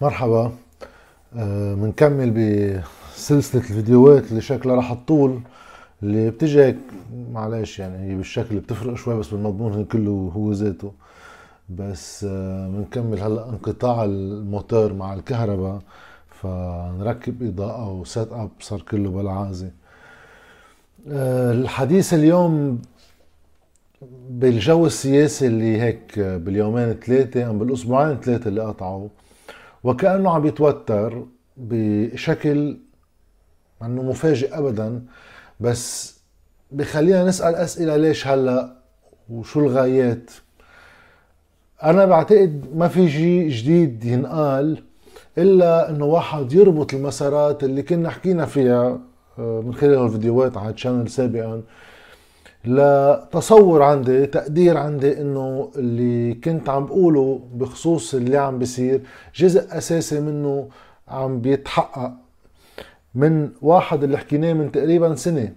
مرحبا. بنكمل آه بسلسلة الفيديوهات اللي شكلها راح تطول اللي بتجي هيك معلش يعني هي بالشكل بتفرق شوي بس بالمضمون كله هو ذاته. بس بنكمل آه هلأ انقطاع الموتور مع الكهرباء فنركب إضاءة وسيت اب صار كله بالعازي. آه الحديث اليوم بالجو السياسي اللي هيك باليومين ثلاثة أم بالأسبوعين ثلاثة اللي قطعوا وكأنه عم يتوتر بشكل إنه مفاجئ ابدا. بس بخلينا نسأل أسئلة ليش هلأ وشو الغايات. أنا بعتقد ما في شيء جديد ينقال إلا إنه واحد يربط المسارات اللي كنا حكينا فيها آه، من خلال الفيديوهات على الشانل سابقا لتصور عندي تقدير عندي إنه اللي كنت عم بقوله بخصوص اللي عم بيصير جزء أساسي منه عم بيتحقق. من واحد اللي حكيناه من تقريبا سنة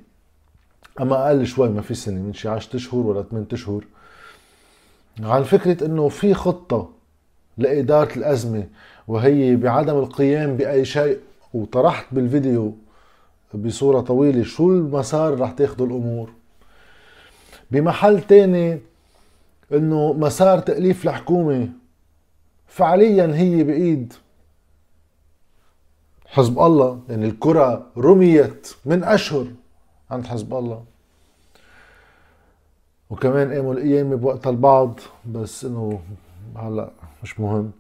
أما أقل شوي ما في سنة من شي 10 أشهر ولا 8 أشهر عن فكرة إنه في خطة لإدارة الأزمة وهي بعدم القيام بأي شيء. وطرحت بالفيديو بصورة طويلة شو المسار رح تاخذه الأمور. بمحل تاني إنه مسار تأليف الحكومة فعليا هي بإيد حزب الله. يعني الكرة رميت من أشهر عند حزب الله. وكمان قاموا القيامة بوقت البعض بس إنه هلا مش مهم.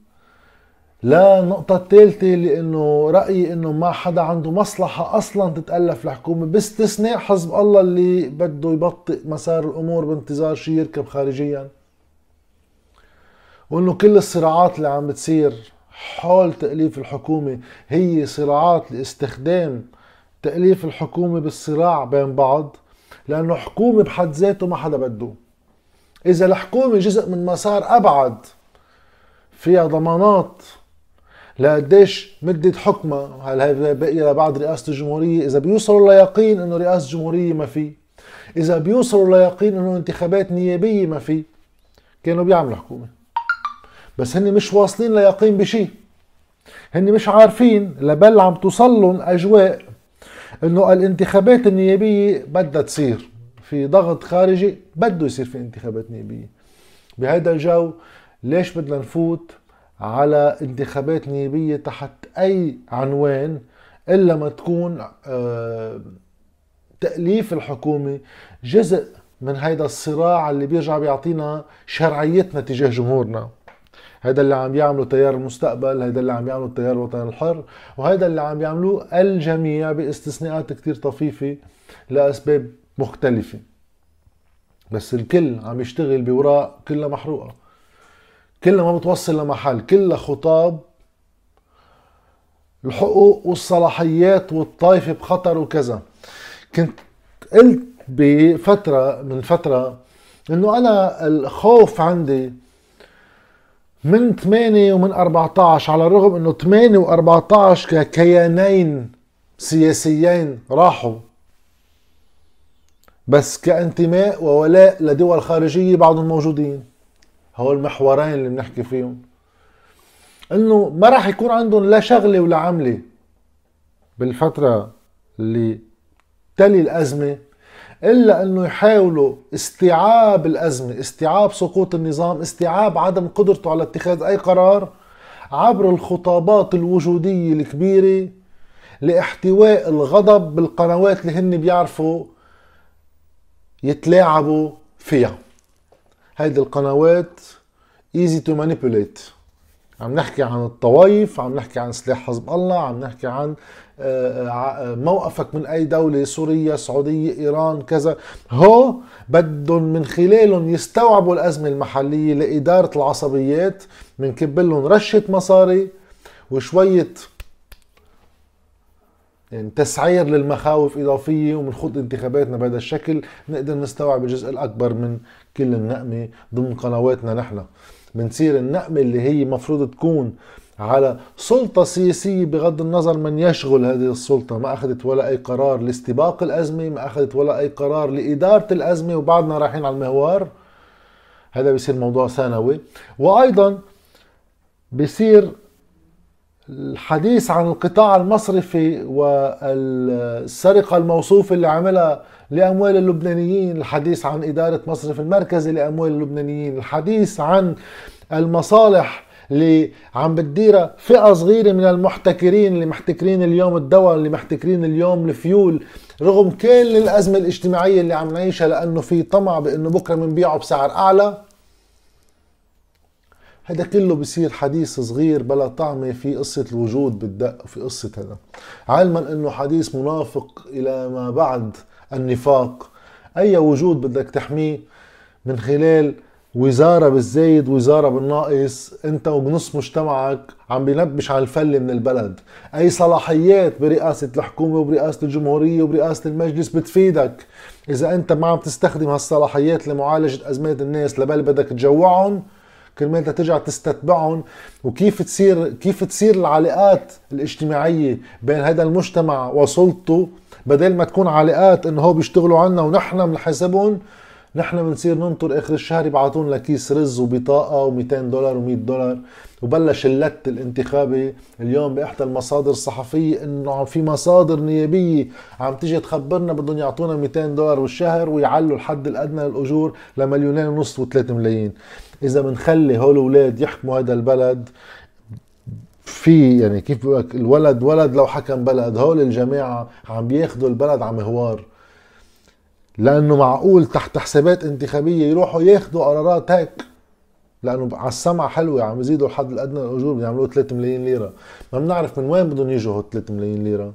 لا النقطة الثالثة لأنه رأيي أنه ما حدا عنده مصلحة أصلا تتألف الحكومة باستثناء حزب الله اللي بده يبطئ مسار الأمور بانتظار شيء يركب خارجيا. وأنه كل الصراعات اللي عم بتصير حول تأليف الحكومة هي صراعات لاستخدام تأليف الحكومة بالصراع بين بعض لأنه حكومة بحد ذاته ما حدا بده. إذا الحكومة جزء من مسار أبعد فيها ضمانات لقديش مدة حكمها هل هي باقية لبعد رئاسة الجمهورية؟ إذا بيوصلوا ليقين إنه رئاسة الجمهورية ما في إذا بيوصلوا ليقين إنه انتخابات نيابية ما في كانوا بيعملوا حكومة. بس هن مش واصلين ليقين بشيء هن مش عارفين لبل عم توصل لهم أجواء إنه الانتخابات النيابية بدها تصير. في ضغط خارجي بده يصير في انتخابات نيابية. بهذا الجو ليش بدنا نفوت على انتخابات نيابية تحت أي عنوان إلا ما تكون آه، تأليف الحكومة جزء من هيدا الصراع اللي بيرجع بيعطينا شرعيتنا تجاه جمهورنا. هذا اللي عم يعمله تيار المستقبل هذا اللي عم يعمله التيار الوطني الحر وهذا اللي عم يعملوه الجميع باستثناءات كتير طفيفة لأسباب مختلفة. بس الكل عم يشتغل بوراق كلها محروقة. كلها ما بتوصل لمحل كلها خطاب الحقوق والصلاحيات والطائفة بخطر وكذا. كنت قلت بفترة من فترة إنه أنا الخوف عندي من 8 ومن 14 على الرغم إنه 8 و14 ككيانين سياسيين راحوا. بس كانتماء وولاء لدول خارجية بعضهم موجودين. هول المحورين اللي بنحكي فيهم. إنه ما راح يكون عندهم لا شغلة ولا عملة بالفترة اللي تلي الأزمة إلا إنه يحاولوا استيعاب الأزمة استيعاب سقوط النظام استيعاب عدم قدرته على اتخاذ أي قرار عبر الخطابات الوجودية الكبيرة لاحتواء الغضب بالقنوات اللي هن بيعرفوا يتلاعبوا فيها. هيدي القنوات easy to manipulate عم نحكي عن الطوائف عم نحكي عن سلاح حزب الله عم نحكي عن آه، آه، موقفك من أي دولة سوريا سعودية إيران كذا. هو بدهم من خلالهم يستوعبوا الأزمة المحلية لإدارة العصبيات بنكب لهم رشة مصاري وشوية يعني تسعير للمخاوف إضافية ومنخوض انتخاباتنا بهذا الشكل نقدر نستوعب الجزء الأكبر من كل النقمة ضمن قنواتنا نحن. بنصير النقمة اللي هي مفروض تكون على سلطة سياسية بغض النظر من يشغل هذه السلطة ما أخذت ولا أي قرار لاستباق الأزمة ما أخذت ولا أي قرار لإدارة الأزمة وبعدنا رايحين على المهوار. هذا بيصير موضوع ثانوي. وأيضا بيصير الحديث عن القطاع المصرفي والسرقة الموصوفة اللي عملها لأموال اللبنانيين الحديث عن إدارة مصرف المركزي لأموال اللبنانيين الحديث عن المصالح اللي عم بتديرها فئة صغيرة من المحتكرين اللي محتكرين اليوم الدواء اللي محتكرين اليوم الفيول رغم كل الأزمة الاجتماعية اللي عم نعيشها لأنه في طمع بأنه بكرة بنبيعه بسعر أعلى. هذا كله بصير حديث صغير بلا طعمه في قصة الوجود بالدق في قصة هذا. علما إنه حديث منافق إلى ما بعد النفاق. أي وجود بدك تحميه؟ من خلال وزارة بالزايد وزارة بالناقص. أنت وبنص مجتمعك عم بينبش على الفله من البلد. أي صلاحيات برئاسة الحكومة وبرئاسة الجمهورية وبرئاسة المجلس بتفيدك. إذا أنت ما عم تستخدم هالصلاحيات لمعالجة أزمات الناس لبل بدك تجوعهم كرمال ترجع تستتبعهم وكيف تصير كيف تصير العلاقات الاجتماعية بين هذا المجتمع وسلطته بدل ما تكون علاقات إنه هو بيشتغلوا عنا ونحن بنحاسبهم نحن بنصير ننطر آخر الشهر يبعثون كيس رز وبطاقة و200 دولار و100 دولار. وبلش اللت الانتخابي اليوم بإحدى المصادر الصحفية إنه في مصادر نيابية عم تيجي تخبرنا بدهم يعطونا 200 دولار بالشهر ويعلوا الحد الأدنى للأجور لمليونين ونص و3 ملايين. إذا بنخلي هول الأولاد يحكموا هذا البلد في يعني كيف بقول الولد ولد لو حكم بلد هول الجماعة عم بياخذوا البلد على مهوار لأنه معقول تحت حسابات انتخابية يروحوا ياخذوا قرارات هيك. لأنه على السمع حلوة عم يزيدوا الحد الأدنى للأجور بيعملوا 3 ملايين ليرة. ما بنعرف من وين بدهم يجوا هال 3 ملايين ليرة.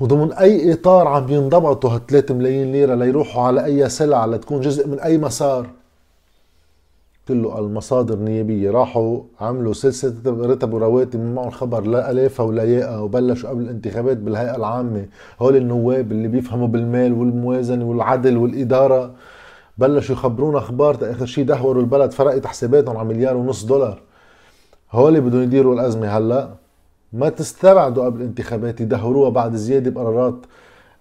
وضمن أي إطار عم ينضبطوا هال 3 ملايين ليرة ليروحوا على أي سلعة لتكون جزء من أي مسار. كله المصادر نيابيه راحوا عملوا سلسلة رتب ورواتب من معهم خبر لا ألافها ولا ياء وبلشوا قبل الانتخابات بالهيئة العامة. هول النواب اللي بيفهموا بالمال والموازنة والعدل والإدارة بلشوا يخبرونا أخبار آخر شيء دهوروا البلد فرقت حساباتهم على مليار ونص دولار. هول بدهم يديروا الأزمة. هلا ما تستبعدوا قبل الانتخابات يدهوروها بعد زيادة بقرارات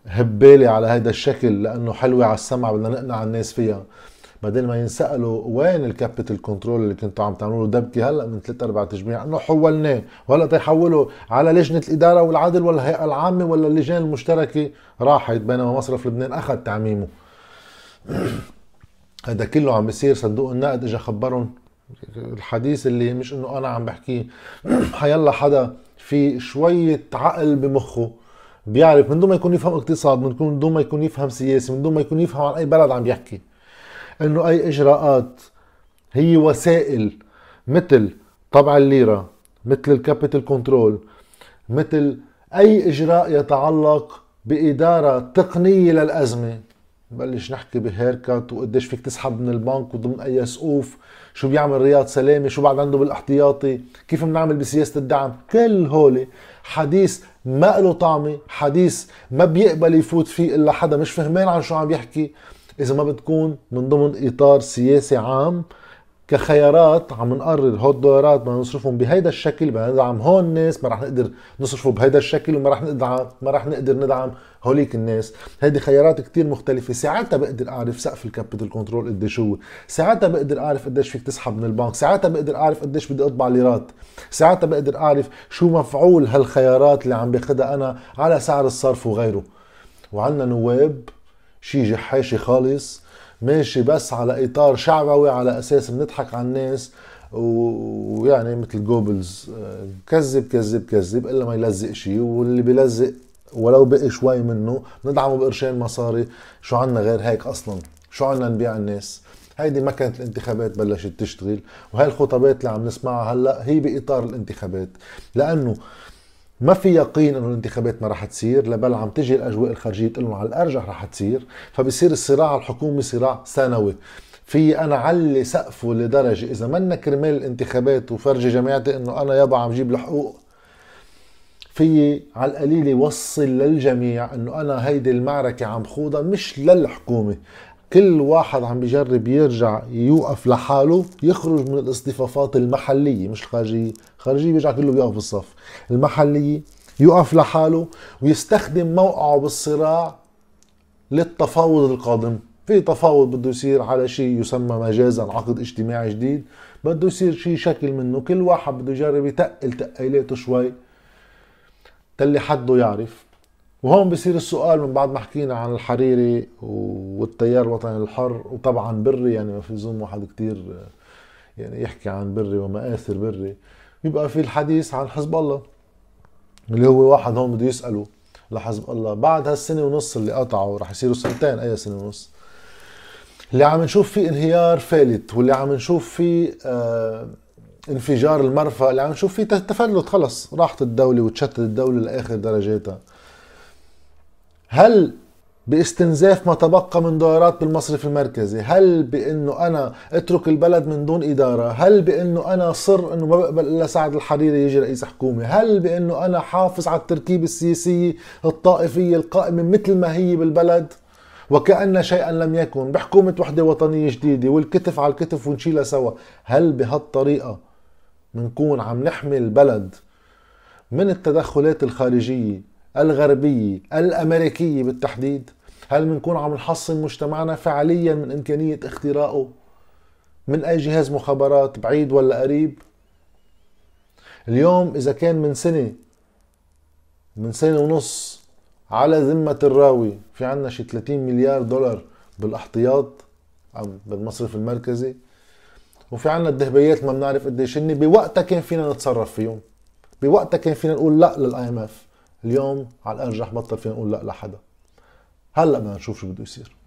هبالة على هذا الشكل لأنه حلوة على السمع بدنا نقنع الناس فيها. بدل ما ينسألوا وين ال capital control اللي كنتوا عم تعملوا دبكة هلا من ثلاث أربع تجميع إنه حولناه. وهلا تيحولوا على لجنة الإدارة والعدل ولا الهيئه العامة ولا اللجان المشتركة. راحت بينما مصرف لبنان أخذ تعميمه. هذا كله عم بيصير. صندوق النقد اجى خبرهم. الحديث اللي مش إنه أنا عم بحكيه حيلا حدا في شوية عقل بمخه بيعرف من دون ما يكون يفهم اقتصاد من دون ما يكون يفهم سياسي من دون ما يكون يفهم عن أي بلد عم يحكي. إنه أي إجراءات هي وسائل مثل طبع الليرة مثل ال capital control مثل أي إجراء يتعلق بإدارة تقنية للأزمة. نبلش نحكي ب haircut وقديش فيك تسحب من البنك وضمن أي سقوف شو بيعمل رياض سلامة شو بعد عنده بالاحتياطي كيف بنعمل بسياسة الدعم. كل هولي حديث ما له طعمة حديث ما بيقبل يفوت فيه إلا حدا مش فهمان عن شو عم يحكي. إذا ما بتكون من ضمن إطار سياسي عام كخيارات عم نقرر هول الدولارات بدنا نصرفهم بهيدا الشكل بدنا ندعم هون الناس ما رح نقدر نصرفه بهيدا الشكل وما رح ندعم ما رح نقدر ندعم هوليك الناس. هيدي خيارات كتير مختلفة. ساعتها بقدر أعرف سقف ال capital control قديش هو ساعتها بقدر أعرف قديش فيك تسحب من البنك. ساعتها بقدر أعرف قديش بدي أطبع ليرات. ساعتها بقدر أعرف شو مفعول هالخيارات اللي عم باخدها أنا على سعر الصرف وغيره. وعندنا نواب شي جحاشي خالص. ماشي بس على إطار شعبوي على أساس بنضحك على الناس ويعني مثل جوبلز كذب كذب كذب إلا ما يلزق شيء واللي بيلزق ولو بقي شوي منه ندعمه بقرشين مصاري. شو عنا غير هيك أصلا؟ شو عنا نبيع الناس؟ هيدي ما كانت الانتخابات بلشت تشتغل. وهي الخطابات اللي عم نسمعها هلأ هي بإطار الانتخابات. لأنه ما في يقين إنه الانتخابات ما رح تصير لبل عم تجي الأجواء الخارجية تقول على الأرجح رح تصير. فبصير الصراع الحكومي صراع سنوي في أنا علي سقفه لدرجة إذا منا كرمال الانتخابات وفرجي جماعتي إنه أنا يابا عم جيب الحقوق في على القليل يوصل للجميع إنه أنا هيدي المعركة عم خوضها مش للحكومة. كل واحد عم بيجرب يرجع يوقف لحاله يخرج من الاصطفافات المحلية مش الخارجية. الخارجية بيرجع كله بيوقف بالصف. المحلية يوقف لحاله ويستخدم موقعه بالصراع للتفاوض القادم. في تفاوض بده يصير على شيء يسمى مجازا عقد اجتماعي جديد. بده يصير شيء شكل منه. كل واحد بده يجرب يتقل تقيلاته شوي. تلي حده يعرف. وهون بصير السؤال من بعد ما حكينا عن الحريري والتيار الوطني الحر وطبعا بري يعني ما في زوم واحد كتير يعني يحكي عن بري ومآثر بري. بيبقى في الحديث عن حزب الله اللي هو واحد هون بده يسأله لحزب الله بعد هالسنة ونص اللي قطعوا رح يصيروا سنتين أي سنة ونص. اللي عم نشوف فيه انهيار فالت واللي عم نشوف فيه آه انفجار المرفأ اللي عم نشوف فيه تفلت خلص راحت الدولة وتشتت الدولة لآخر درجاتها. هل باستنزاف ما تبقى من دولارات بالمصرف المركزي هل بانه أنا اترك البلد من دون اداره هل بانه أنا صر انه ما بقبل الا سعد الحريري يجي رئيس حكومه هل بانه أنا حافظ على التركيبه السياسيه الطائفيه القائمه مثل ما هي بالبلد؟ وكأن شيئا لم يكن. بحكومة وحدة وطنية جديدة والكتف على الكتف ونشيلها سوا هل بهالطريقة منكون عم نحمي البلد من التدخلات الخارجية الغربية الأمريكية بالتحديد هل بنكون عم نحصن مجتمعنا فعليا من إمكانية اختراقه من أي جهاز مخابرات بعيد ولا قريب؟ اليوم إذا كان من سنة من سنة ونص على ذمة الراوي في عنا شي 30 مليار دولار بالأحتياط بالمصرف المركزي وفي عنا الدهبيات ما بنعرف قديش هن بوقتها كان فينا نتصرف فيهم بوقتها كان فينا نقول لا للآي إم إف. اليوم على الأرجح بطل فينا نقول لا لحدا. هلا بدنا نشوف شو بده يصير.